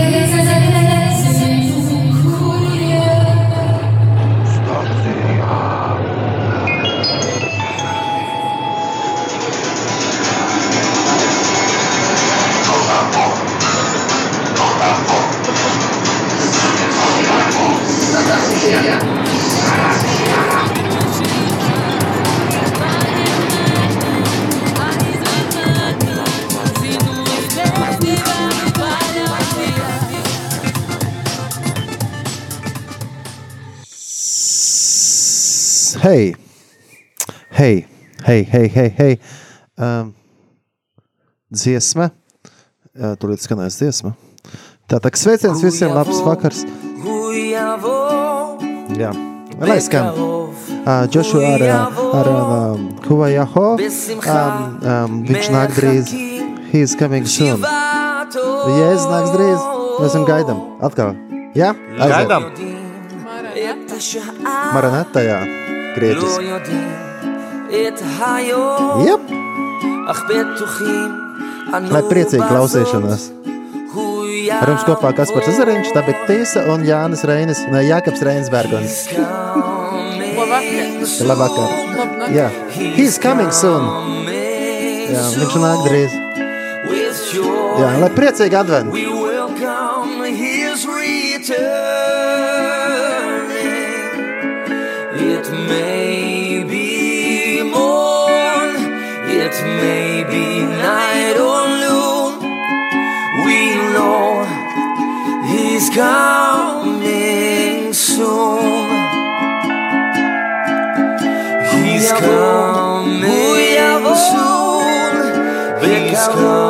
Hei, hei, hei, hei, hei. Um, dziesma, uh, turīt skanēs dziesma. Tātad sveiciens visiem, labs vakars. Jā, lai skan. Uh, Joshua ar, ar um, Huvajaho, um, um, viņš nāk drīz, he's coming soon. Jēzus nāks drīz, mēs viņam gaidam, atkal. Jā, aiziet. Gaidām. Maranatā, jā, grieķis. Jep, lai priecīgi klausīšanās. Ar jums kopā Kaspars Zariņš, Tabita Tīsa un Jānis Reinis, ne, Jākaps Reinis Bergons. Labvakar. Jā, he's coming soon. Jā, viņš nāk drīz. Jā, lai priecīgi advent. We welcome his return. Coming soon. He's coming soon. He's coming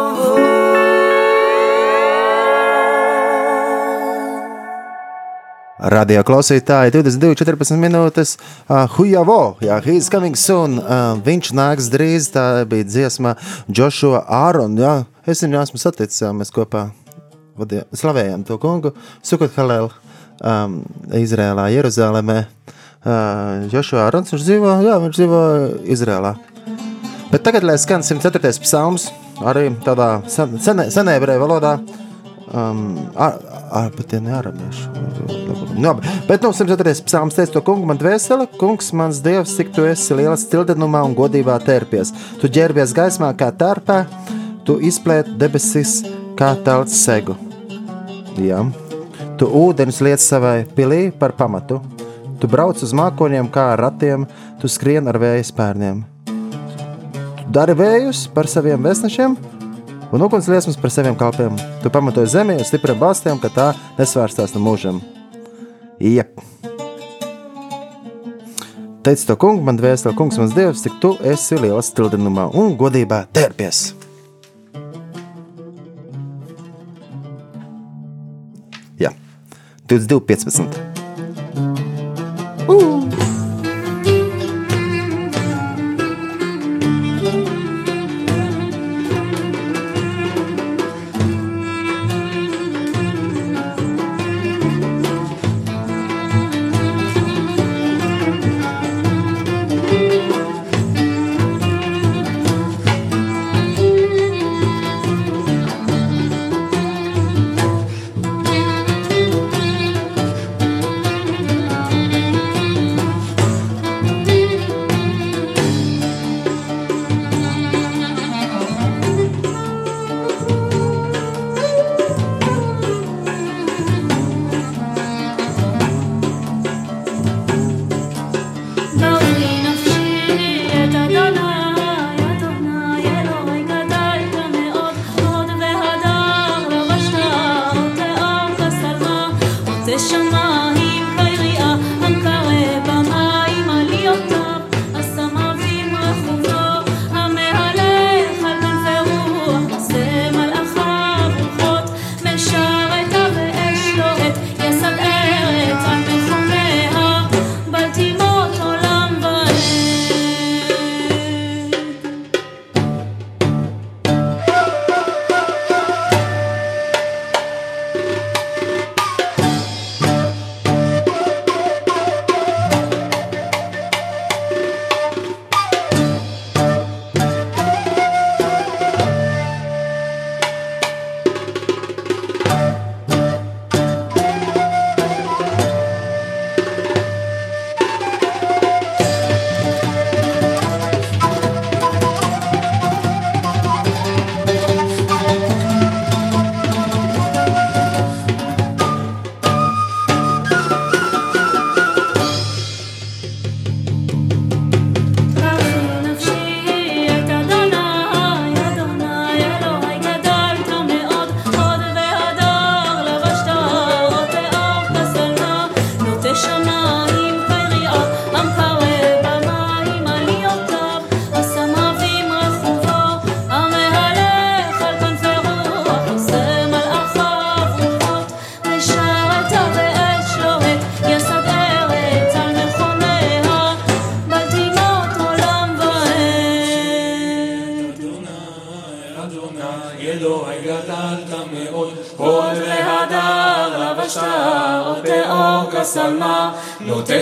Radio klausītāji, 22, 14 minūtes. Uh, Hujavo, jā, he's coming soon. Uh, viņš nāks drīz. Tā bija dziesma Joshua Aaron. Jā, es viņu esmu saticis, jā, mēs kopā vadījām, slavējām to kungu. Sukot Halel, um, Izrēlā, Jeruzalemē. Uh, Joshua Aarons, viņš dzīvo, jā, viņš dzīvo Izrēlā. Bet tagad, lai skan 104. psalms, arī tādā sen, senē, senē ebreju valodā, Um, ar, ar, bet tie ne arabieši. Nu, bet, nu, 104. psalms teica to kungu, man dvēsele, kungs, mans dievs, cik tu esi liels cildenumā un godībā terpies. Tu ģērbies gaismā kā tārpā, tu izplēt debesis kā tauts segu. Jā. Tu ūdenis liec savai pilī par pamatu. Tu brauc uz mākoņiem kā ar ratiem, tu skrien ar vēja spērniem. Tu dari vējus par saviem vēstnešiem, un ugunsliesmas par saviem kalpiem. Tu pamatoji zemi uz stipriem balstiem, ka tā nesvērstās no mūžam. Jep. Teici to kungu, man dvēseli, kungs, mans dievs, cik tu esi liels stildinumā un godībā tērpies. Jā, 22, 15. Uh!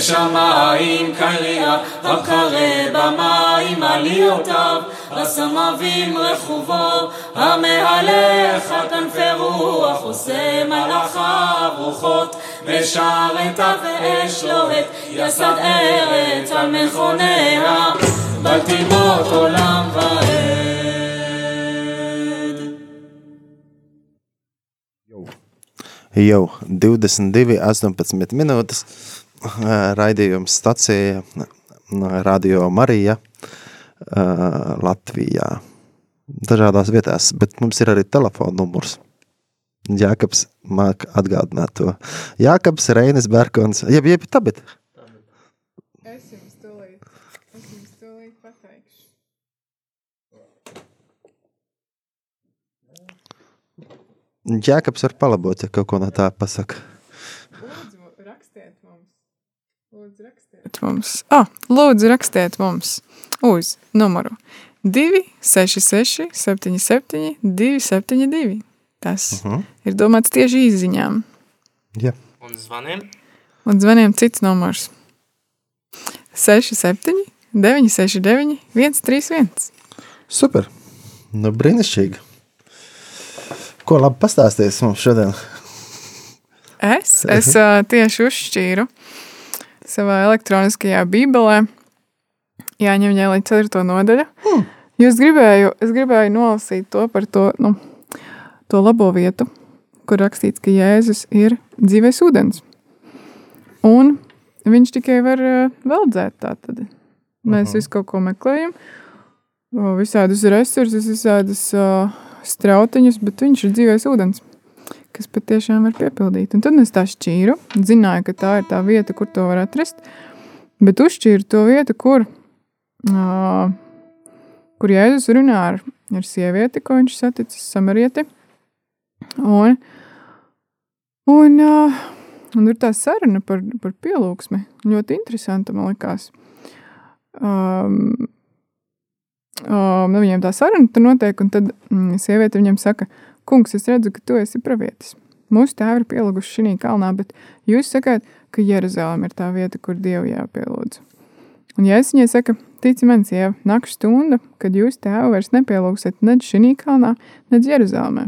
שמיים קריאה, הקרא במים עליותיו, הסמבים רכובו, המהלך על כנפי רוח, עושה מלאכיו רוחות, משרתה ואש לוהט, יסד ארץ על מכוניה, בל עולם ועד. Jau 22, 18 minūtes raidījums stacija ā, Radio Marija ā, Latvijā. Dažādās vietās, bet mums ir arī telefona numurs. Jākaps māk atgādināt to. Jākaps, Reinis Berkons, jeb, jeb tabit. Es jums tūlīt, es jums tūlīt pateikšu. Jākaps var palabot, ja kaut ko no tā pasaka. Lūdzu, rakstiet mums. Lūdzu, rakstiet mums. Ah, lūdzu, rakstiet mums uz numuru 266 77 272. Tas uh -huh. ir domāts tieši izziņām. Ja. Un zvaniem? Un zvaniem cits numurs 67 969 131. Super! Nu, brīnišķīgi! Ko labi pastāstīs mums šodien? Es, es ā, tieši uzšķīru savā elektroniskajā bībelē, Jāņem Jālī 4. nodaļa. Hmm. Jo es gribēju, es gribēju nolasīt to par to, nu, to labo vietu, kur rakstīts, ka Jēzus ir dzīves ūdens. Un viņš tikai var ā, veldzēt tātad. Mēs visu kaut ko meklējam, visādus resursus, visādus uh, strautiņus, bet viņš ir dzīves ūdens kas patiešām var piepildīt. Un tad es tā šķīru, zināju, ka tā ir tā vieta, kur to var atrast, bet uzšķīru to vietu, kur, uh, kur Jēzus runā ar, ar sievieti, ko viņš saticis samarieti. Un, un, uh, un ir tā saruna par, par pielūgsmi. Ļoti interesanta, man likās. Um, um, viņiem tā saruna tur notiek, un tad mm, sieviete viņam saka, kungs, es redzu, ka tu esi pravietis. Mūsu tēvi ir pielūguši šī kalnā, bet jūs sakāt, ka Jeruzalem ir tā vieta, kur Dievu jāpielūdz. Un Jēzus viņai saka, tici man, sieva, nāks stunda, kad jūs tēvu vairs nepielūgsiet nec šī kalnā, nec Jeruzalemē.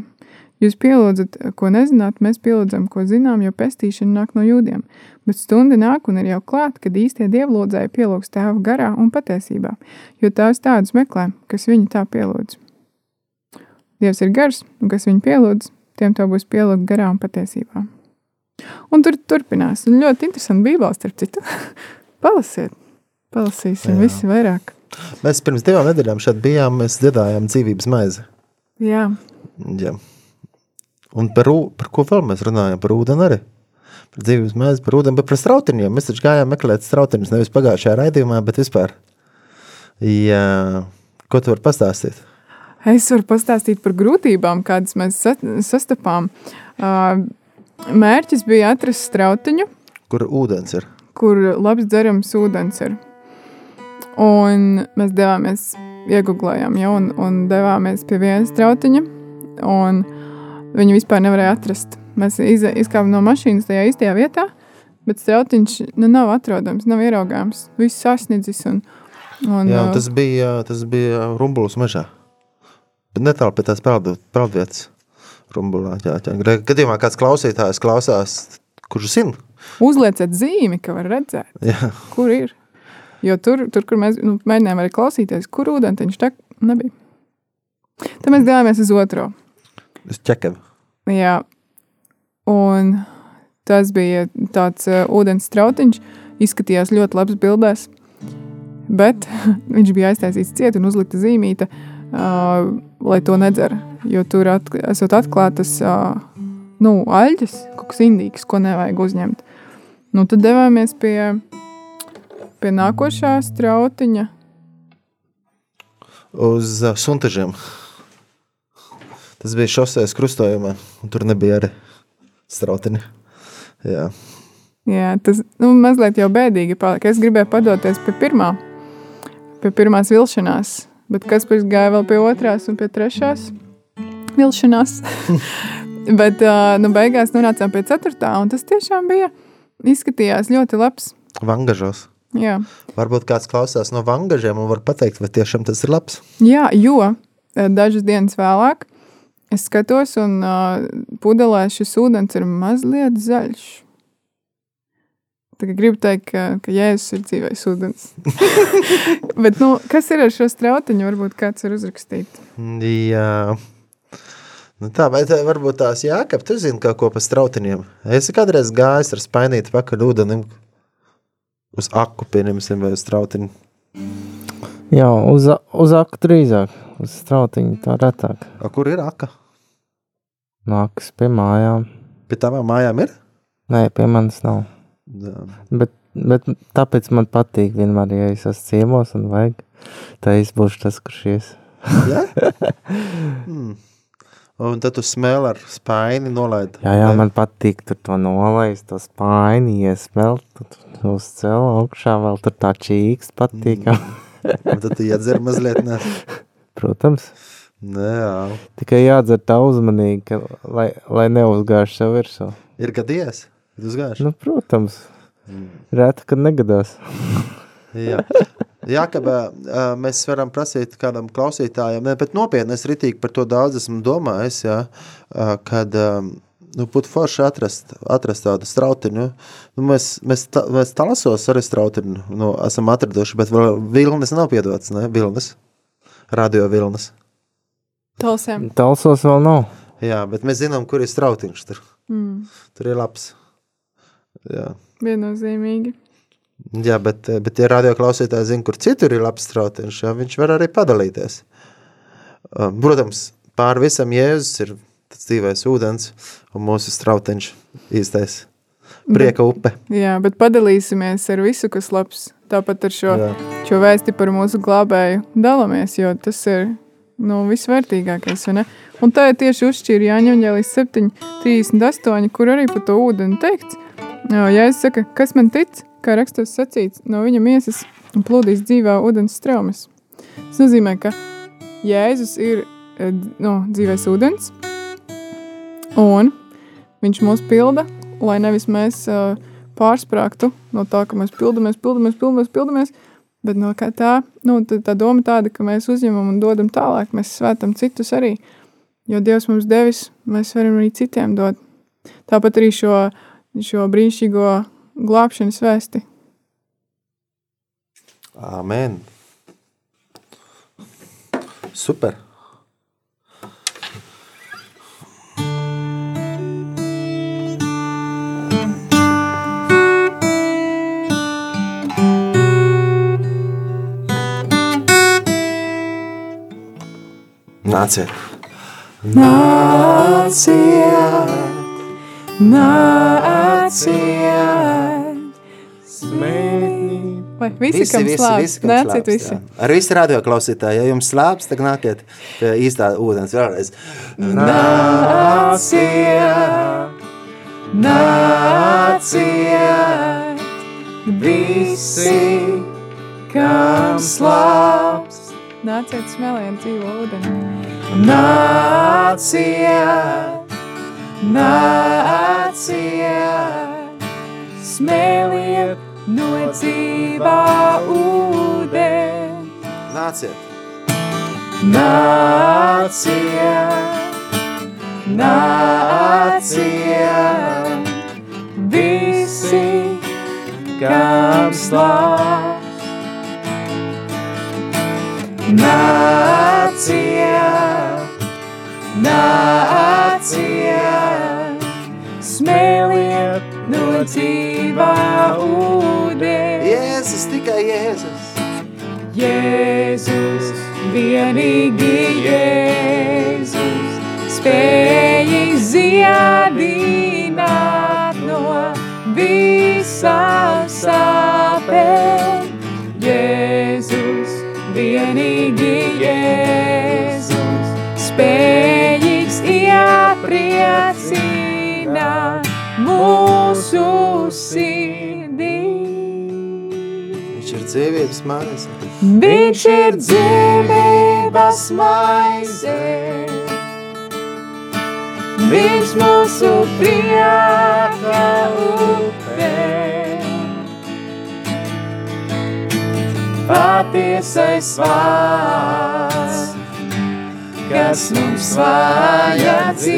Jūs pielūdzat, ko nezināt, mēs pielūdzam, ko zinām, jo pestīšana nāk no jūdiem. Bet stunda nāk un ir jau klāt, kad īstie dievlūdzēji pielūgs tēvu garā un patiesībā, jo tās tādus meklē, kas viņu tā pielūdz. Dievs ir gars, un kas viņu pielūdz, tiem to būs pielūgt garā un patiesībā. Un tur turpinās. Un ļoti interesanti Bībelē, starp citu. Palasiet, palasīsim Jā. visi vairāk. Mēs pirms divām nedēļām šeit bijām, mēs dziedājām dzīvības maizi. Jā, Jā. Un par, par ko vēl mēs runājam? Par ūdeni arī. Par dzīvības maizi, par ūdeni, bet par strautiņiem. Mēs taču gājām meklēt strautiņus nevis pagājušajā raidījumā, bet vispār. Jā. Ko tu vari pastāstīt? Es varu pastāstīt par grūtībām, kādas mēs sa- sastapām. Ā, Mērķis bija atrast strautiņu, Kur ūdens ir? kur labs dzerams ūdens ir. Un mēs devāmies, iegūlējām jau, un, un devāmies pie viena strautiņa, un viņu vispār nevarēja atrast. Mēs iz, izkāpām no mašīnas tajā īstajā vietā, bet strautiņš nu, nav atrodams, nav ieraugāms. Viss sasniedzis. Un, un, Jā, ā, tas bija, tas bija Rumbulas mežā. Bet netālu pie tās peldvietas. Rumbulā, jā, jā. Gadījumā kāds klausītājs klausās, kurš zina? Uzlieciet zīmi, ka var redzēt, Jā, kur ir. Jo tur, tur kur mēs nu, mēģinājām arī klausīties, kur ūdentiņš tā nebija. Tad mēs devāmies uz otro. uz ķekevu. Jā, un tas bija tāds uh, ūdens strautiņš. Izskatījās ļoti labs bildēs, bet viņš bija aiztaisīts ciet un uzlikta zīmīta, uh, lai to nedzer. Jo tur at, esot atklātas uh, nu, aļģes, kaut kas indīgs, ko nevajag uzņemt. Nu, tad devāmies pie, pie nākošā strautiņa. Uz uh, suntažiem. Tas bija šoseis krustojumā, un tur nebija arī strautiņa. Jā. Jā, tas nu, mazliet jau bēdīgi palika. Es gribēju padoties pie pirmā, pie pirmās vilšanās, bet kas pēc gāja vēl pie otrās un pie trešās vilšanās. Bet nu, beigās nonācām pie ceturtā, un tas tiešām bija. Izskatījās ļoti labs. Vangažos. Jā, Varbūt kāds klausās no vangažiem un var pateikt, vai tiešām tas ir labs. Jā jo dažas dienas vēlāk es skatos, un uh, pudelē šis ūdens ir mazliet zaļš. Gribu teikt, ka, ka Jēzus ir dzīvais ūdens. Bet, nu, kas ir ar šo strautiņu? Varbūt kāds ir uzrakstīt. Jā. Nu tā, vai tā varbūt tās jākap, tu zini kaut ko par strautiniem. Es kādreiz gājis ar spainīti pakaļ ūdenim uz aku, pieņemsim, vai uz strautiņu. Jā, uz, uz aku drīzāk, uz strautiņu tā retāk. A, kur ir aka? Nākas pie mājām. Pie tavām mājām ir? Nē, pie manis nav. Bet, bet tāpēc man patīk vienmēr, ja es esmu ciemos un vajag, tā es būšu tas, kurš ies. Ja? hmm. Un tad tu smēli ar spaini nolaid. Jā, jā, man patīk tur to nolaist, to spaini iesmelt, tad uzcel augšā vēl tur tā čīks patīkam. Un tad tu iedzer mazliet, ne? Protams, Nē, jā. tikai jādzer tā uzmanīgi, ka, lai, lai neuzgāž sev virsū. Ir gadies? Ir uzgājuši? Nu, protams, rēta, kad negadās. Jā, jā ka mēs varam prasīt kādam klausītājam, ne, bet nopietni es ritīgi par to daudz esmu domājis, jā, kad nu, būtu forši atrast, atrast tādu strautiņu. Nu, mēs, mēs, ta, mēs talasos arī strautiņu nu, esam atraduši, bet vēl Vilnis nav piedots, ne? Vilnis, radio Vilnis. Talsēm. Talsos vēl nav. Jā, bet mēs zinām, kur ir strautiņš tur. Mm, Tur ir labs. Jā. viennozīmīgi. Jā, bet, bet ja radio klausītāji zina, kur citur ir labs strautiņš, jā, viņš var arī padalīties. Um, Protams, pāri visam Jēzus ir tas dzīvais ūdens un mūsu strautiņš īstais prieka upe. Jā, bet padalīsimies ar visu, kas labs. Tāpat ar šo, Jā. šo vēsti par mūsu glābēju dalāmies, jo tas ir nu, visvērtīgākais. Un tā ir tieši uzšķīra Jāņa līdz 7,38, kur arī par to ūdeni teikts. Jā, es saku, kas man tic, kā rakstos sacīts, no viņa miesas plūdīs dzīvā ūdens straumes. Tas nozīmē, ka Jēzus ir eh, nu, dzīvais ūdens, un viņš mūs pilda, lai nevis mēs uh, pārsprāgtu no tā, ka mēs pildamies, pildamies, pildamies, pildamies bet no kā tā, nu, tā, doma tāda, ka mēs uzņemam un dodam tālāk, mēs svētam citus arī, jo Dievs mums devis, mēs varam arī citiem dot. Tāpat arī šo, šo brīnišķīgo glābšanas vēsti. Amen. Super. Nāciet! Nāciet, Vai visi, kam slāpst? kam Nāciet slāpst, visi. jā. Ar visu radio klausītāju, ja jums slāpst, tad nāciet pie īstā ūdens vēlreiz. Nāciet, nāciet, visi, kam slāpst. Nāciet, smeliet dzīvo ūdeni. Nāciet, nāciet, smeliet no dzīvā ūdeni. Nāciet! Nāciet, nāciet, visi, kam slāpst. Nāciet, nāciet, smēliet no dzīvā ūdens. Jēzus, tikai Jēzus! Jēzus, vienīgi Jēzus, spējīgs ziedināt no visām dzīvības maize. Viņš ir dzīvības maize. Viņš mūsu prieka upē. Patiesais vārds, kas mums vajadzīgs.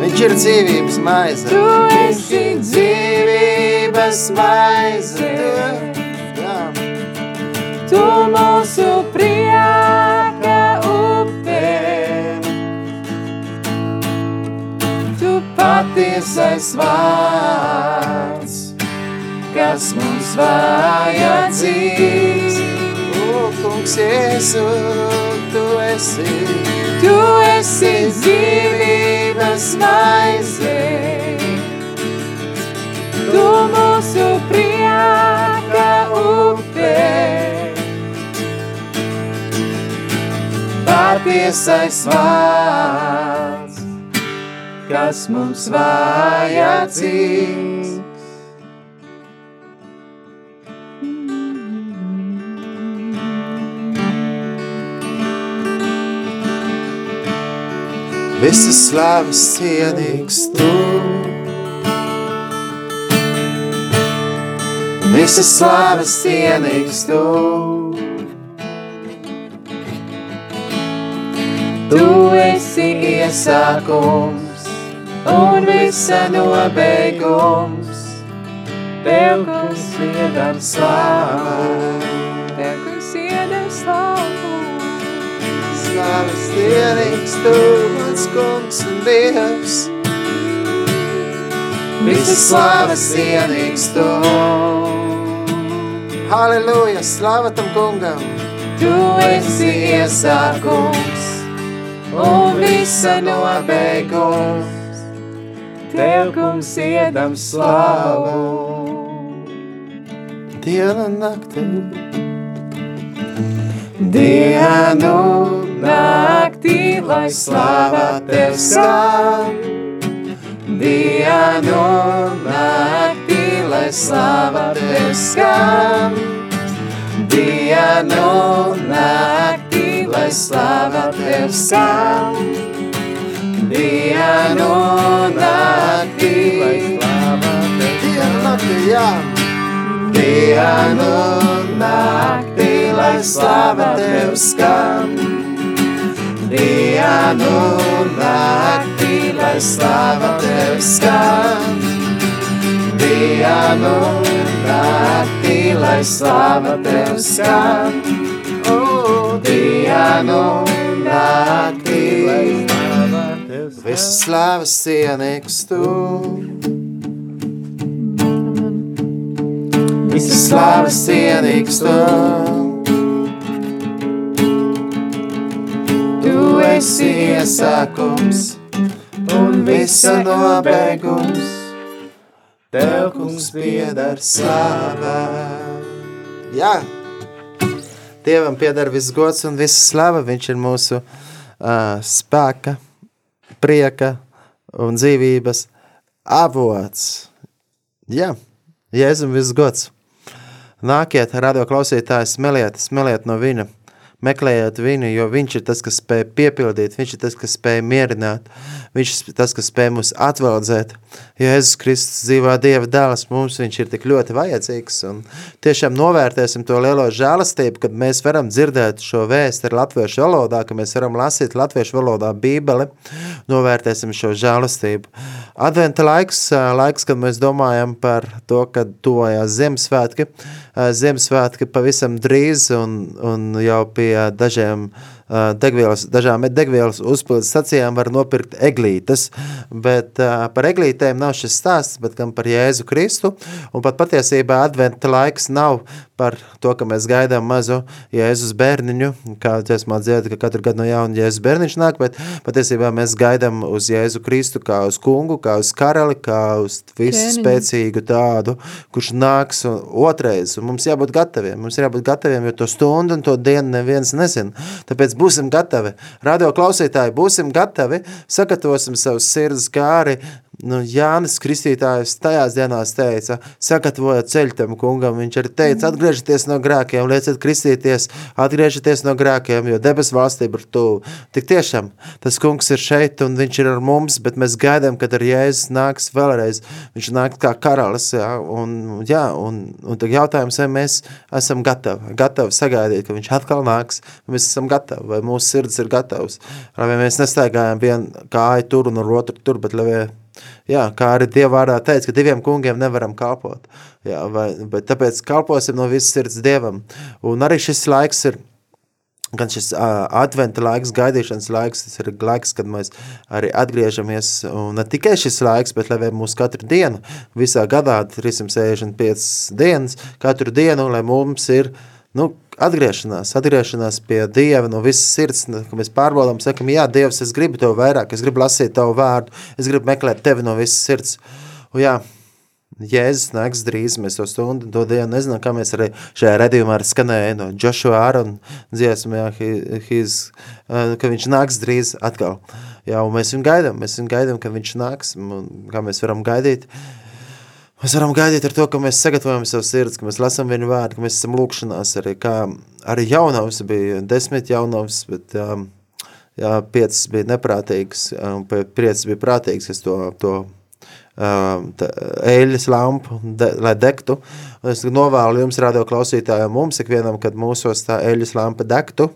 Viņš ir dzīvības maize. Tu esi dzīvības maize. Tu, mūsu prieka upē. Tu patiesais vārds, kas mums vajadzīgs. O, kungs, Jēzu, tu esi. Tu esi dzīvības maize. Tu mūsu prieka upē. Patiesais vārds, kas mums vajadzīgs. Visas slavas cienīgs tu. Visas slavas cienīgs tu. Tu esi iesākums un visa nobeigums. Tev, kungs, iedam slavu. Tev, kungs, iedam slavu. Slavas cienīgs tu, mans kungs un dievs. Visas slavas cienīgs tu. Halleluja, slava tam kungam. Tu esi iesākums un visa nobeigums. Tev, kungs, iedam slavu. Diena naktī. Dienu naktī, lai slava tev skan. Dienu naktī, lai slava tev skan. Dienu naktī, lai slava tev skan. Dienu naktī, lai slava tev Diena un naktī, jā. Dienu naktī, lai slava tev skan. Dienu naktī, lai slava tev skan. Dienu naktī, lai slava tev skan. Dienu naktī, lai slava tev skan. Visas slavas cienīgs tu. Visas slavas cienīgs tu. Tu esi iesākums un visa nobeigums. Tev, kungs, piedar slava. Jā, Dievam piedar viss gods un visa slava. Viņš ir mūsu uh, spēka, prieka un dzīvības avots. Jā, Jēzum viss gods. Nākiet, radio klausītāji, smeliet, smeliet no viņa, meklējiet viņu, jo viņš ir tas, kas spēj piepildīt, viņš ir tas, kas spēj mierināt, viņš ir tas, kas spēj mūs atveldzēt. Jēzus Kristus dzīvā Dieva dēls mums viņš ir tik ļoti vajadzīgs un tiešām novērtēsim to lielo žēlastību, kad mēs varam dzirdēt šo vēstu ar latviešu valodā, ka mēs varam lasīt latviešu valodā bībeli, novērtēsim šo žēlastību. Adventa laiks, laiks, kad mēs domājam par to, kad tuvojās Ziemassvētki, Ziemassvētki pavisam drīz un, un jau pie dažiem degvielas, dažām degvielas uzpildes stacijām var nopirkt eglītes, bet par eglītēm nav šis stāsts, bet gan par Jēzu Kristu, un pat patiesībā adventa laiks nav par to, ka mēs gaidām mazu Jēzus bērniņu, kā dziesmā dzieda, ka katru gadu no jauna Jēzus bērniņš nāk, bet patiesībā mēs gaidām uz Jēzu Kristu kā uz kungu, kā uz karali, kā uz visu spēcīgu tādu, kurš nāks un otrais, un mums jābūt gataviem, mums ir jābūt gataviem, jo to stundu un to dienu neviens nezin, tāpēc būsim gatavi, radio klausītāji, būsim gatavi, sagatavosim savus sirds kāri, nu, Jānis Kristītājs tajās dienās teica, sagatavojiet ceļu tam kungam, viņš arī teica, atgriežieties no grēkiem, lieciet kristīties, atgriežieties no grēkiem, jo debes valstība ir tuvu. Tik tiešām, tas kungs ir šeit un viņš ir ar mums, bet mēs gaidām, kad ar Jēzus nāks vēlreiz, viņš nāk kā karalis, jā, un, jā, un, un tad jautājums, vai mēs esam gatavi, gatavi sagaidīt, ka viņš atkal nāks, mēs esam gatavi, vai mūsu sirds ir gatavs, vai mēs nestaigājam vienu kāju tur un ar otru tur, bet lai Jā, kā arī Dieva vārdā teica, ka diviem kungiem nevaram kalpot. Jā, vai, bet tāpēc kalposim no visas sirds Dievam. Un arī šis laiks ir, gan šis uh, adventa laiks, gaidīšanas laiks, tas ir laiks, kad mēs arī atgriežamies, un ne tikai šis laiks, bet lai mūs katru dienu, visā gadā 365 dienas, katru dienu, lai mums ir, nu, atgriešanās, atgriešanās pie Dieva no visas sirds, ka mēs pārbaudām, sakam, jā, Dievs, es gribu Tev vairāk, es gribu lasīt Tavu vārdu, es gribu meklēt Tevi no visas sirds. Un jā, Jēzus nāks drīz, mēs to stundu, to dienu, nezinām, kā mēs arī šajā redījumā arī skanēja no Joshua Aaron dziesmu, jā, his, ka viņš nāks drīz atkal. Jā, un mēs viņu gaidām, mēs viņu gaidām, ka viņš nāks, un kā mēs varam gaidīt, uh, Mēs varam gaidīt ar to, ka mēs sagatavojam savu sirds, ka mēs lasām viņu vārdu, ka mēs esam lūkšanās arī, kā arī jaunavs bija desmit jaunavs, bet um, jā, piecas bija neprātīgas, un piecas bija prātīgas, kas to, to um, eļas lampu, de, lai dektu. Un es novēlu jums, radio klausītājiem, mums ikvienam, kad mūsos tā eļas lampa dektu,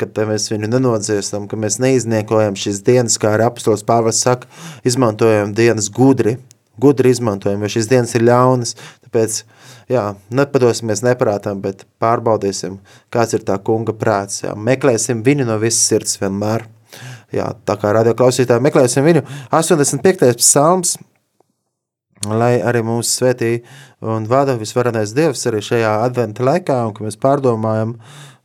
kad mēs viņu nenodziestam, ka mēs neizniekojam šīs dienas, kā arī apustulis Pāvils saka, izmantojam dienas gudri, gudri izmantojam, jo šīs dienas ir ļaunas, tāpēc, jā, nepadosimies neprātām, bet pārbaudīsim, kāds ir tā kunga prāts, jā, meklēsim viņu no visas sirds vienmēr, jā, tā kā radio klausītāji, meklēsim viņu, 85. psalms, lai arī mūsu svētī un vada visvarenais Dievs arī šajā adventa laikā, un ka mēs pārdomājam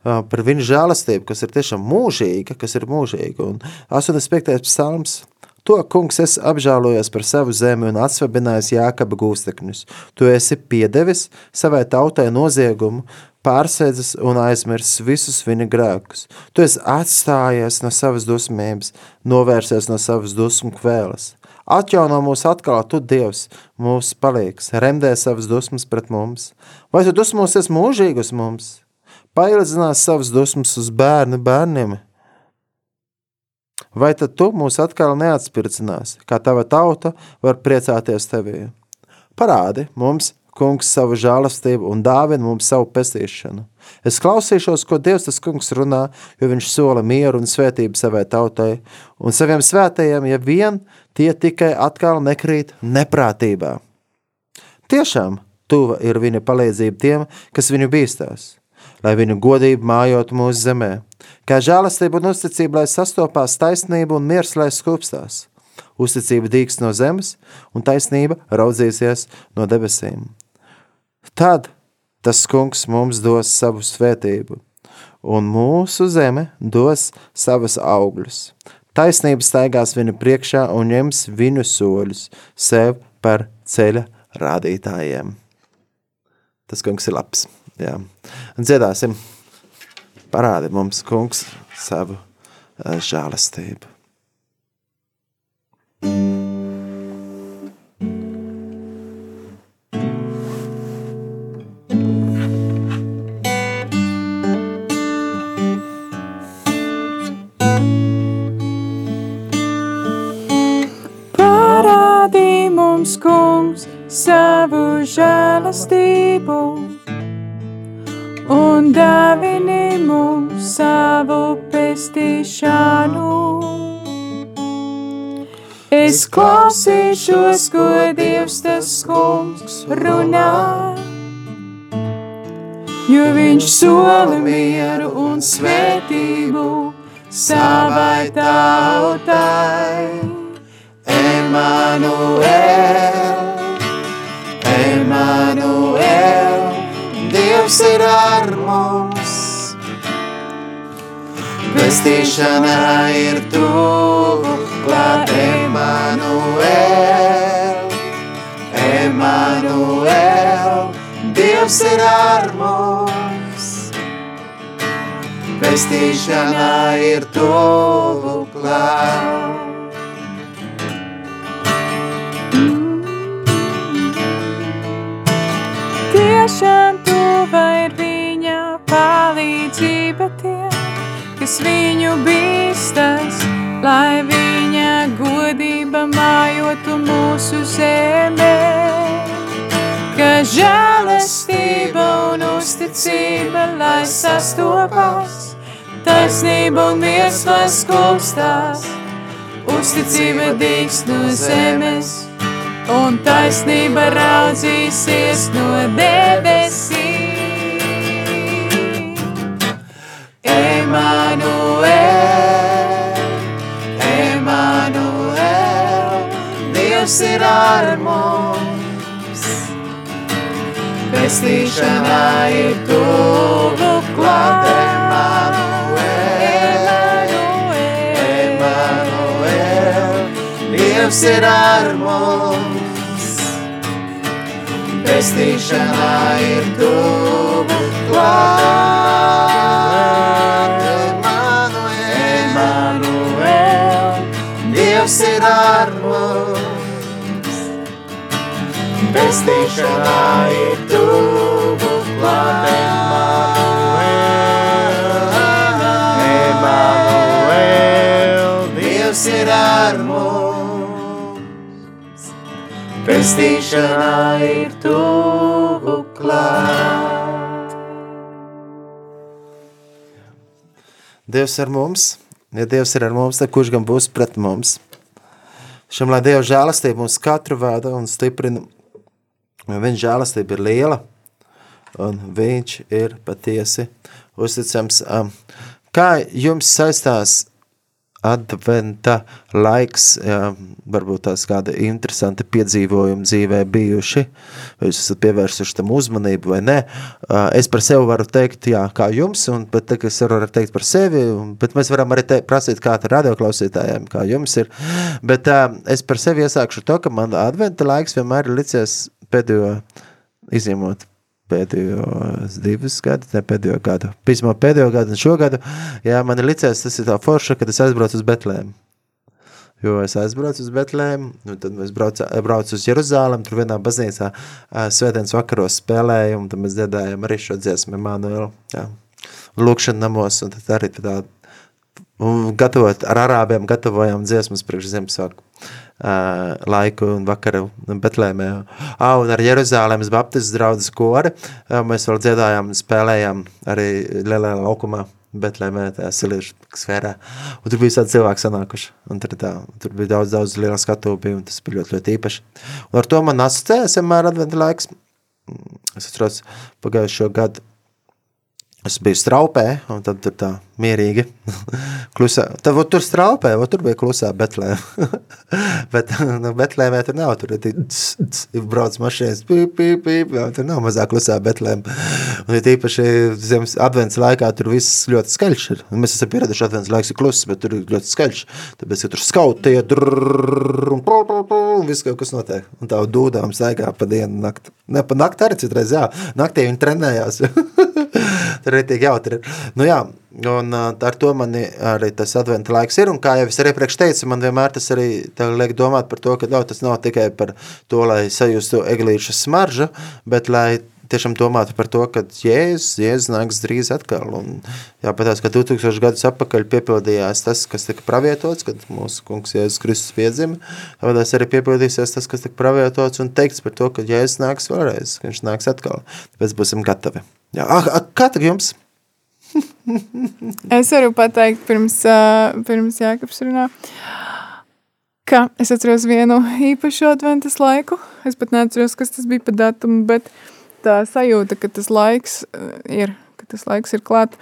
par viņu žēlastību, kas ir tiešām mūžīga, kas ir mūžīga, un 85. psalms, To, kungs, es apžēlojos par savu zemi un atsvabinājis Jākaba gūstekņus. Tu esi piedevis savai tautai noziegumu, pārsēdzis un aizmirsis visus viņa grēkus. Tu esi atstājies no savas dusmības, novērsies no savas dusmu kvēles. Atjauno mūs atkal, tu Dievs, mūs palīgs, remdē savas dusmas pret mums. Vai tu dusmosies mūžīgi uz mums? Paildzinās savas dusmas uz bērnu bērniem, Vai tad tu mūs atkal neatspircinās, kā tava tauta var priecāties tevī? Parādi mums, kungs, savu žālastību un dāvina mums savu pestīšanu. Es klausīšos, ko Dievs tas kungs runā, jo viņš sola mieru un svētību savai tautai un saviem svētajiem, ja vien tie tikai atkal nekrīt neprātībā. Tiešām tuva ir viņa palīdzība tiem, kas viņu bīstās lai viņu godība mājot mūsu zemē, kā žēlastība un uzticība, lai sastopās taisnība un miers, lai skūpstās. Uzticība dīks no zemes, un taisnība raudzīsies no debesīm. Tad tas kungs mums dos savu svētību, un mūsu zeme dos savas augļus. Taisnība staigās viņu priekšā un ņems viņu soļus sev par ceļa rādītājiem. Tas kungs ir labs. Jā. Dziedāsim, parādi mums, kungs, savu žēlastību. Parādi mums, kungs, savu žēlastību un dāvini mums savu pestīšanu. Es klausīšos, ko Dievs tas kungs runā, jo viņš sola mieru un svētību savai tautai. Emanuel, Dievs ir ar mums. Pestīšana ir tuvu, klāt Emanuel, Emanuel, Dievs ir ar mums. Pestīšana ir tuvu, klāt. Tiešām tuva ir viņa palīdzība tiem, kas viņu bīstas, lai viņa godība mājotu mūsu zemē. Ka žēlastība un uzticība, lai sastopas, taisnība un miers, lai skulstās, uzticība dīks no zemes un taisnība raudzīsies no debesīm. Emanuel, Emanuel, Dievs ir ar mums. Pestīšanā ir tuvu klāt. Emanuel, Emanuel, Dievs ir ar mums. Pestīšanā ir tuvu klāt. Emanuel, Dievs ir ar mums. Pestīšanā ir tuvu klāt. Emanuel, Dievs ir ar mums. Pestīšanā ir tuvu klāt. Dievs ar mums, ja Dievs ir ar mums, tad kurš gan būs pret mums? Šim, lai Dieva žēlastība mums katru vada un stiprina, jo viņa žēlastība ir liela, un viņš ir patiesi uzticams. Um, Kā jums saistās adventa laiks, jā, varbūt tās kādi interesanti piedzīvojumi dzīvē bijuši, vai jūs esat pievērsuši tam uzmanību vai. Uh, Es par sevi varu teikt, jā, kā jums, un bet tagad es varu teikt par sevi, bet mēs varam arī te, prasīt kā radioklausītājiem, kā jums ir. Bet es par sevi iesākšu to, ka man adventa laiks vienmēr ir licies pēdējo, izņemot pēdējos divus gadus, ne pēdējo gadu, pismā pēdējo gadu un šo gadu, jā, man ir licies, tas ir tā forša, kad es aizbraucu uz Betlēmu. Jo es aizbraucu uz Betlēmu, un tad mēs braucu, braucu uz Jeruzālem, tur vienā baznīcā svētdienas vakaros spēlēju, un tad mēs dziedājām arī šo dziesmu Emanuelu, jā, lūkšana namos, un tad arī tā, un gatavot, ar arābiem gatavojām dziesmas priekš Ziemassvētku laiku un vakaru Betlēmē. Ā, un ar Jeruzālēmas Baptistas draudzes kori mēs vēl dziedājām un spēlējām arī lielajā laukumā. Betlēmē, tajā siliešu sfērā. Un tur bija tādi cilvēki sanākuši. Un tur, tā, tur bija daudz, daudz liela skatu bija, un tas bija ļoti, ļoti īpaši. Un ar to man asociējas vienmēr adventa laiks. Es atceros pagājušo gadu Es biju straupē, un tad tur tā mierīgi. klusā. Tad tur straupē, vot tur bija klusā Betlēm. Bet nu, Betlēmē tur nav. Tur ir ir brauc mašīnas, pīp, pīp, pīp. jā, Tur nav mazāk klusā Betlēm. Un ir tīpaši zemes advents laikā tur viss ļoti skaļš ir. Un mēs esam pieraduši advents laiks ir kluss, bet tur ir ļoti skaļš. Tāpēc, ka tur skautie, drrrr, un pū, pū, pū, un viss kaut kas notiek. Un tā dūdām staigā pa dienu nakti. Ne, pa nakti arī citreiz, jā. Naktī viņi trenējās. Tur arī tik jautri ir. Nu jā, un ar to man arī tas adventa laiks ir, un kā jau es arī priekš teicu, man vienmēr tas arī liek domāt par to, ka nav, tas nav tikai par to, lai sajustu eglīšu smaržu, bet lai tiešām domātu par to, ka Jēzus, Jēzus nāks drīz atkal, un jāpatās, ka 2000 gadus atpakaļ piepildījās tas, kas tika pravietots, kad mūsu kungs Jēzus Kristus piedzima, tāpēc arī piepildīsies tas, kas tika pravietots un teikts par to, ka Jēzus nāks vēlreiz, ka viņš nāks atkal, tāpēc būsim gatavi. Jā, ah, kā tagad jums? Es varu pateikt, pirms, pirms Jākaps runā, ka es atceros vienu īpašu adventas laiku. Es pat neatceros, kas tas bija pa datumu, bet tā sajūta, ka tas laiks ir, ka tas laiks ir klāt,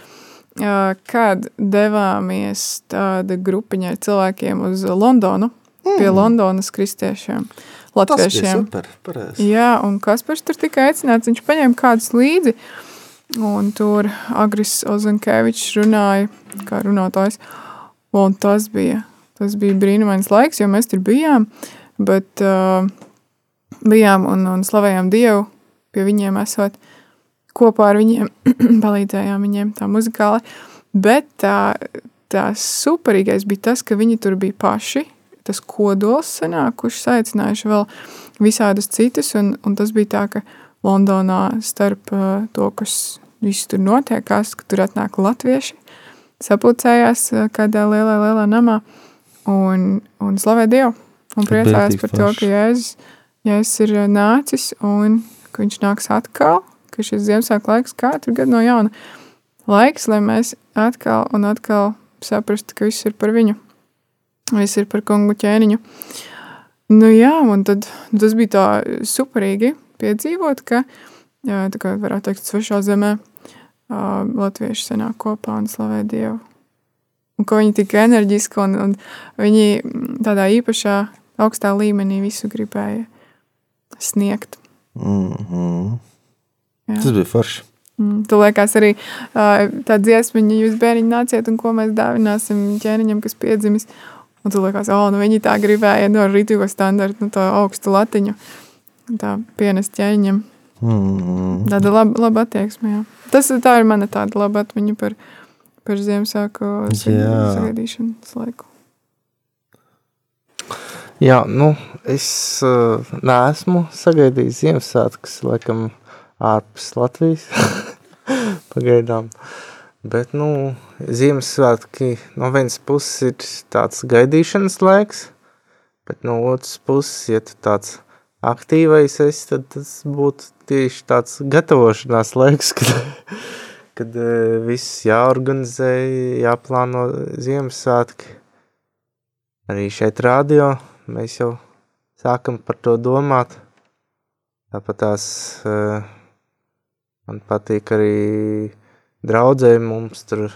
ā, kad devāmies tāda grupiņa ar cilvēkiem uz Londonu, pie Londonas kristiešiem, Tas bija latviešiem. super, pareizi. Jā, un Kaspars tur tika aicināts, viņš paņēma kādus līdzi, un tur Agris Ozenkevičs runāja, kā runātājs, un tas bija, tas bija brīnumains laiks, jo mēs tur bijām, bet uh, bijām un, un slavējām Dievu pie viņiem esot, kopā ar viņiem palīdzējām viņiem tā muzikāli, bet tā, tā superīgais bija tas, ka viņi tur bija paši, tas kodols sanāk, kurš saicinājuši vēl visādus citus, un, un tas bija tā, ka Londonā starp uh, to, kas viss tur notiekās, ka tur atnāk latvieši, sapulcējās uh, kādā lielā, lielā namā un, un slavē Dievu. Un priecājās par to, ka Jēzus, Jēzus ir uh, nācis un ka viņš nāks atkal, ka šis Ziemassvētku laiks katru gadu no jauna laiks, lai mēs atkal un atkal saprastu, ka viss ir par viņu. Viss ir par kungu ķēniņu. Nu jā, un tad tas bija tā superīgi piedzīvot, ka, tā kā varētu teikt, svešā zemē latvieši sanāk kopā un slavē Dievu. Un ka viņi tik enerģiski un, un viņi tādā īpašā augstā līmenī visu gribēja sniegt. Mm -hmm. Jā. Tas bija forši. Mm, Tu liekas arī tā dziesmiņa, jūs bērniņi nāciet un ko mēs dāvināsim ķēniņam, kas piedzimis. Un tu liekas, oh, nu viņi tā gribēja no rītīgo standartu, no to augstu latiņu. Tā pienest ķēniņam. Mm. Tāda laba, laba attieksme, jā. Tas tā ir mana tāda laba atmiņa par, par Ziemassvētku sagaidīšanas laiku. Jā, nu, es uh, neesmu sagaidījis Ziemassvētkus, laikam, ārpus Latvijas. Pagaidām. Bet, nu, Ziemassvētki no vienas puses ir tāds gaidīšanas laiks, bet no otras puses, ja tu tāds aktīvais esi, tad tas būtu tieši tāds gatavošanās laiks, kad, kad eh, viss jāorganizē, jāplāno Ziemassvētki. Arī šeit radio mēs jau sākam par to domāt. Tāpat tās uh, man patīk arī draudzē mums tur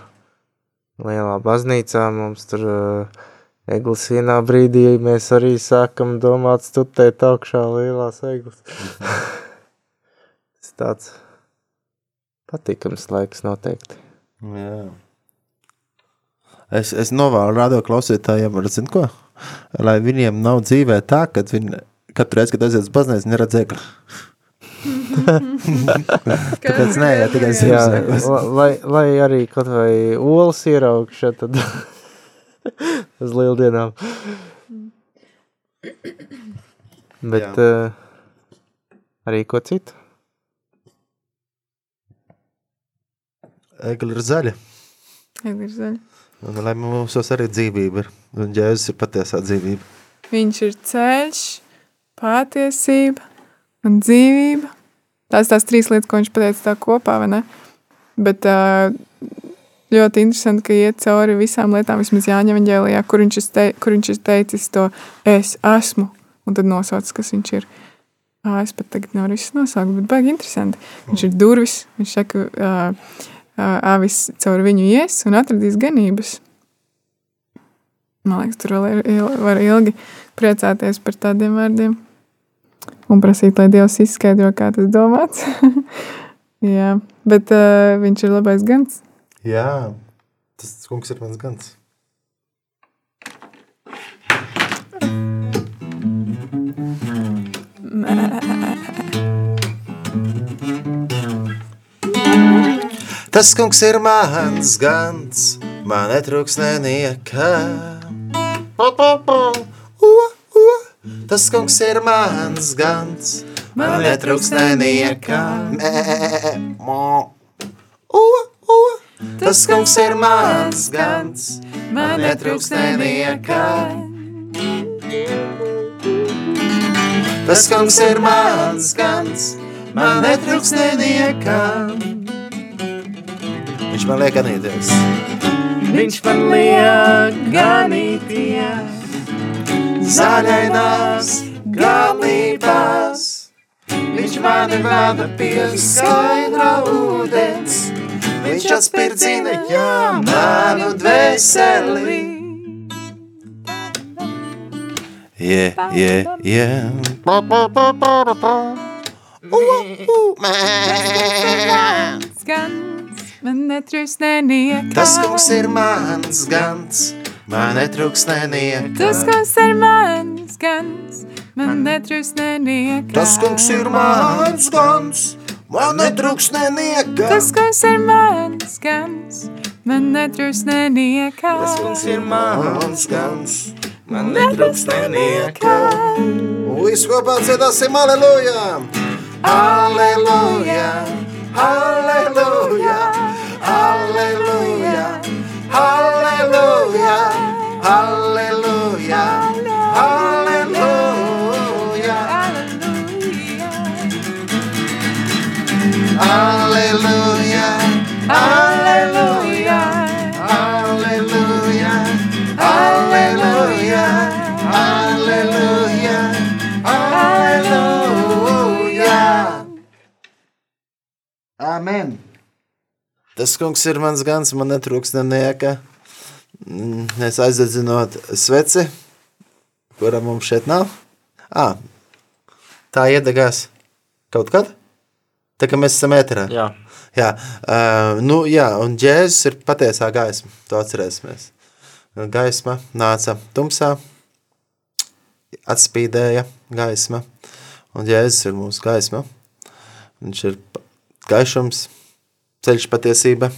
lielā baznīcā, mums tur uh, eglis vienā brīdī mēs arī sākam domāt stutēt augšā lielās eglis. Tas tāds patīkams laiks noteikti. Jā. Es, es novēlu radio klausītājiem, var zinu ko, lai viņiem nav dzīvē tā, ka viņi katru reizi, kad aiziet uz baznīcu, neredz egli. Tāpēc nē, tikai la- lai, lai arī kaut vai olas ieraugšā, tad uz lieldienām. Bet uh, arī ko citu? Egli ir zaļa. Egli ir zaļa. Un, lai mūsos arī dzīvība ir. Un Jēzus ir patiesā dzīvība. Viņš ir ceļš, patiesība un dzīvība. Tās tās trīs lietas, ko viņš pateica tā kopā, vai ne? Bet ā, ļoti interesanti, ka iet cauri visām lietām, vismaz Jāņa Evanģēlijā, kur viņš, te, kur viņš ir teicis to es esmu, un tad nosauc, kas viņš ir. Ā, es pat tagad nevaru visus nosaukt, bet baigi interesanti. Viņš ir durvis, viņš saka, āvis caur viņu ies un atradīs ganības. Man liekas, tur vēl ir, var ilgi priecāties par tādiem vārdiem un prasīt, lai Dievs izskaidro, kā tas domāts. Jā, bet uh, viņš ir labais gans. Jā, tas kungs ir mans gans. Tas kungs ir mans gans, man netrūks neniekā. Tas kungs ir mans gans, man netrūks neniekā. Mē, mo. U, u. Tas kungs ir mans gans, man netrūks neniekā. Tas kungs ir mans gans, man netrūks neniekā. Viņš man liek ganīties. Viņš man liek ganīties Zaļainās ganībās. Viņš mani vada pie skaidra ūdens. Viņš atspirdzina, jā, manu dvēseli. Yeah, yeah, yeah. Pa, pa, pa, pa, pa, man netrūks neniekā. Tas kungs ir mans gans, man netrūks neniekā. Tas kungs ir mans gans, man netrūks neniekā. Tas kungs ir mans gans, man netrūks neniekā. Tas kungs ir mans gans, man netrūks neniekā. Tas kungs ir mans gans, man netrūks nenieka. Un visu kopā dziedāsim! Aleluja! Aleluja! Aleluja! Aleluja! Aleluja! Aleluja! Aleluja! Aleluja! Aleluja! Aleluja! Aleluja! Amen! Tas kungs ir mans gans, man netrūks nenieka. Mm, Es aizdedzinot sveci, kura mums šeit nav. À, tā iedegās kaut kad? Tā kā mēs esam ēterā. Jā, Jā, uh, nu, jā, un Jēzus ir patiesā gaisma. To atcerēsimies. Gaisma nāca tumsā, atspīdēja gaisma, un Jēzus ir mūsu gaisma. Viņš ir gaišums, ceļš patiesība,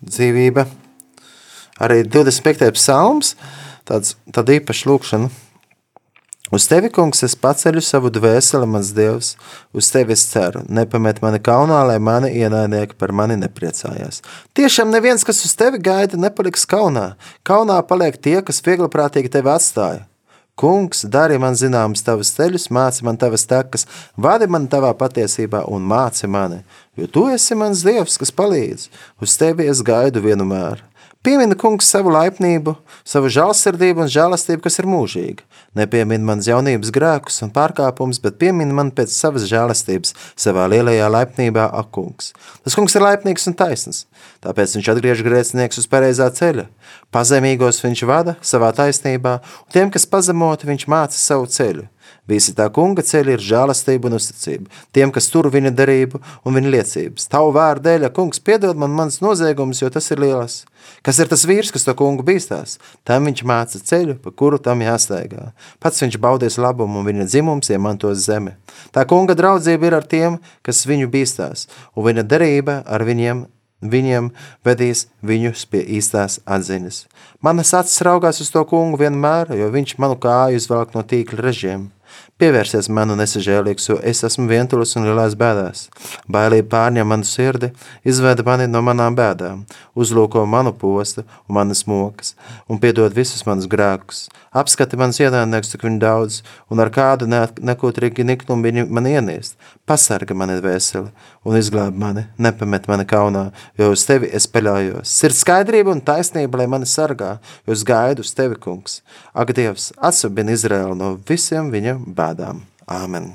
dzīvība. Arī 25. psalms, tāds, tāda īpaša lūkšana. Uz tevi, kungs, es paceļu savu dvēseli, mans dievs, uz tevi es ceru. Nepamet mani kaunā, lai mani ienaidnieki par mani nepriecājās. Tiešām neviens, kas uz tevi gaida, nepaliks kaunā. Kaunā paliek tie, kas viegliprātīgi tevi atstāja. Kungs, dari man zināmas tavas ceļus, māci man tavas tekas, vadi man tavā patiesībā un māci mani, jo tu esi mans dievs, kas palīdz. Uz tevi es gaidu vienmēr. Piemini, kungs, savu laipnību, savu žēlsirdību un žēlastību, kas ir mūžīga. Nepiemini manas jaunības grēkus un pārkāpumus, bet piemini man pēc savas žēlastības, savā lielajā laipnībā, ak, kungs. Tas kungs ir laipnīgs un taisns, tāpēc viņš atgriež grēcinieks uz pareizā ceļa. Pazemīgos viņš vada savā taisnībā, un tiem, kas pazemoti, viņš māca savu ceļu. Visi tā kunga ceļi ir žēlastība un uzticība. Tiem, kas tur viņa darību un viņa liecības. Tavu vārdu dēļ, kungs, piedod man mans noziegumus, jo tas ir lielas. Kas ir tas vīrs, kas to kungu bīstās? Tam viņš māca ceļu, pa kuru tam jāsteigā. Pats viņš baudies labumu un viņa dzimums iemantos zemi. Tā kunga draudzība ir ar tiem, kas viņu bīstās, un viņa darība ar viņiem Viņiem vedīs viņus pie īstās atziņas. Manas acis raugās uz to kungu vienmēr, jo viņš manu kāju izvelk no tīkla režiem. Pievērsies man un nesažēlīgs, jo es esmu vientulis un lielās bēdās. Bailība pārņem manu sirdi, izveda mani no manām bēdām, uzlūko manu postu un manas mokas, un piedod visus manus grēkus. Apskati manas ienaidniekus, cik viņi daudz, un ar kādu ne, nekotrīgi niknumu viņi man ieniest. Pasarga mani dvēseli un izglāb mani, nepamet mani kaunā, jo uz tevi es peļājos. Sirds skaidrība un taisnība, lai mani sargā, jo es gaidu uz tevi, kungs. Ak, Dievs, atsabini Izraēlu no visiem viņa bēdām. Āmen.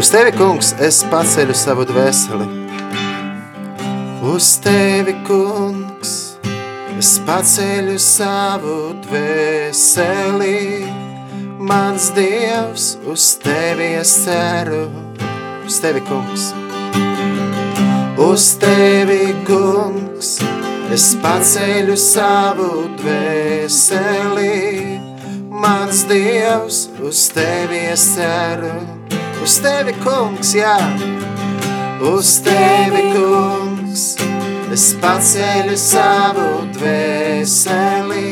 Uz tevi, kungs, es paceļu savu dvēseli. Uz tevi, kungs, es paceļu savu dvēseli. Mans dievs, uz tevi es ceru. Uz tevi, kungs, uz tevi, kungs, es paceļu savu dvēseli. Mans dievs, uz tevi es ceru. Uz tevi, kungs, jā, uz tevi, kungs, es paceļu savu dvēseli.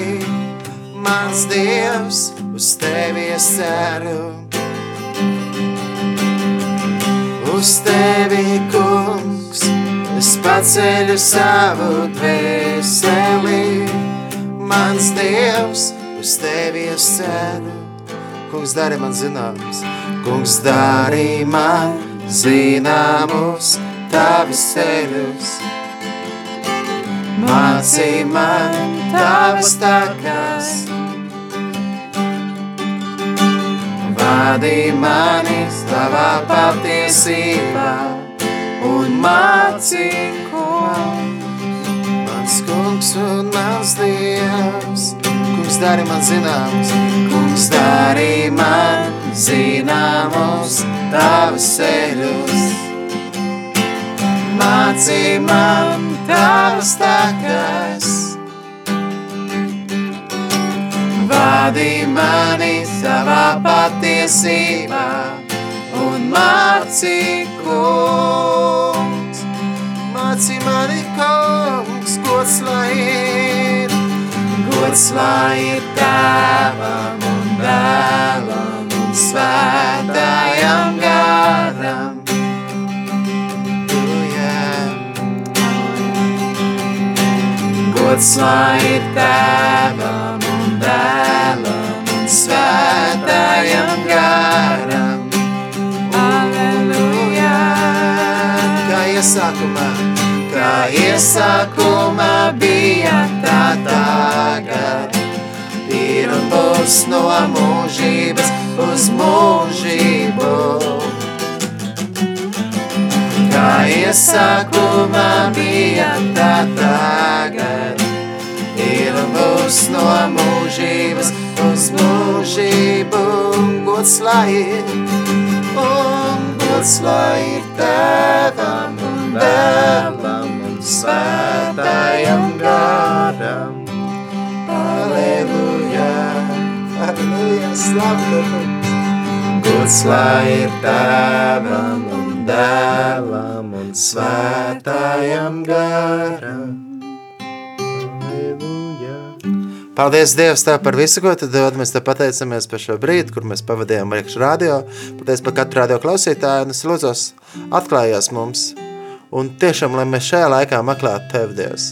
Mans dievs, uz tevi es ceru. Uz tevi, kungs, es paceļu savu dvēseli. Mans dievs, uz tevi es ceru. Kungs, dari man zināms, kungs, dari man zināmus tavus ceļus. Mācī man tavas takas, vadi mani savā patiesībā un mācī, kungs, mans kungs un mans dievs. Kungs, dari man zināms, kungs, dari man zināmus tavus ceļus. Mācī man tavas takas, vadi mani savā patiesībā un māci, kungs, māci mani, kungs, gods lai ir, gods lai ir tēvam un dēlam un svētājam garam. Gods lai ir tēvam un dēlam un svētājam garam. Aleluja! Kā iesākumā, kā iesākumā bija tā tagad, ir un būs no mūžības uz mūžību. Kā iesākumā bija tā tagad, būs no mūžības uz mūžību. Gods lai ir, un gods lai ir tēvam un dēlam un svētājam garam. Aleluja, aleluja, slavu Gods lai ir tēvam un dēlam un svētājam garam. Paldies Dievs tev par visu, ko tu dod. Mēs tev pateicamies par šo brīdi, kur mēs pavadījām iekš radio. Paldies par katru radio klausītāju un es lūdzos atklājās mums. Un tiešām, lai mēs šajā laikā meklētu tev, Dievs,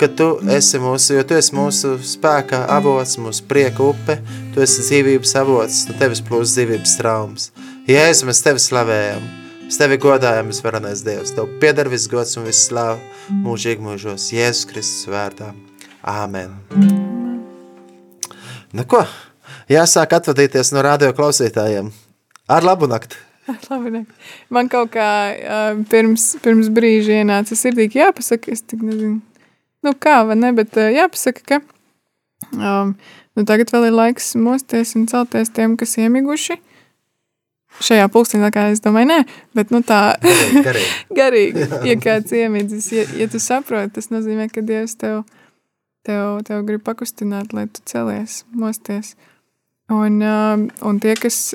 ka tu esi mūsu, jo tu esi mūsu spēka avots, mūsu prieka upe, tu esi dzīvības avots, no tevis plūs dzīvības traumas. Jēzus, mēs tevi slavējam, mēs tevi godājam, mēs varanais Dievs. Tev pieder viss gods un viss slāva mūžīgi mūžos, Jēzus Kristus vērtā. Āmen. Nu ko, jāsāk atvadīties no radio klausītājiem. Ar labu nakti! Labi. Man kaut kā uh, pirms, pirms brīža ienāca sirdī, ka jāpasaka, es tik nezinu, nu kā, vai ne, bet uh, jāpasaka, ka um, nu tagad vēl ir laiks mosties un celties tiem, kas iemiguši. Šajā pulkstenī, kā es domāju, nē, bet nu tā Garīgi, garīgi. garīgi, ja kāds iemidzis, ja, ja tu saproti, tas nozīmē, ka Dievs tev, tev, tev grib pakustināt, lai tu celies, mosties. Un, um, un tie, kas,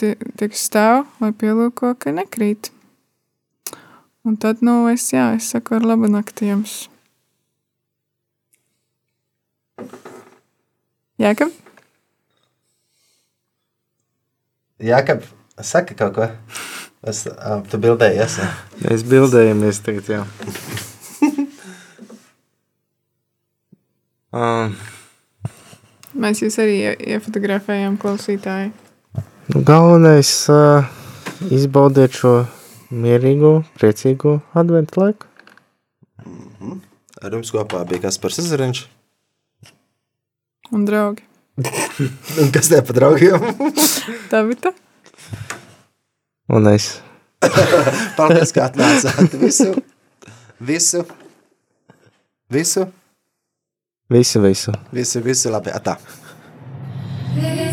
tie, tie, kas stāv, lai pielūko, ka nekrīt. Un tad, nu, es, jā, es saku ar labu nakti jums. Jākam? Jākab, saki kaut ko. Es, uh, tu bildējies. ja? Mēs bildējamies tagad, jā. Um, Mēs jūs arī ie- iefotografējām klausītāji. nu, galvenais uh, izbaudiet šo mierīgo, priecīgo adventu laiku. Ar jums kopā bija Kaspars Zariņš. Un draugi. Un kas te pa draugiem? Tā bija tā. Un es. Paldies, kā atnācāt. Visu, visu, visu, Visu, visu. visu, visu labi. Atā. Hey.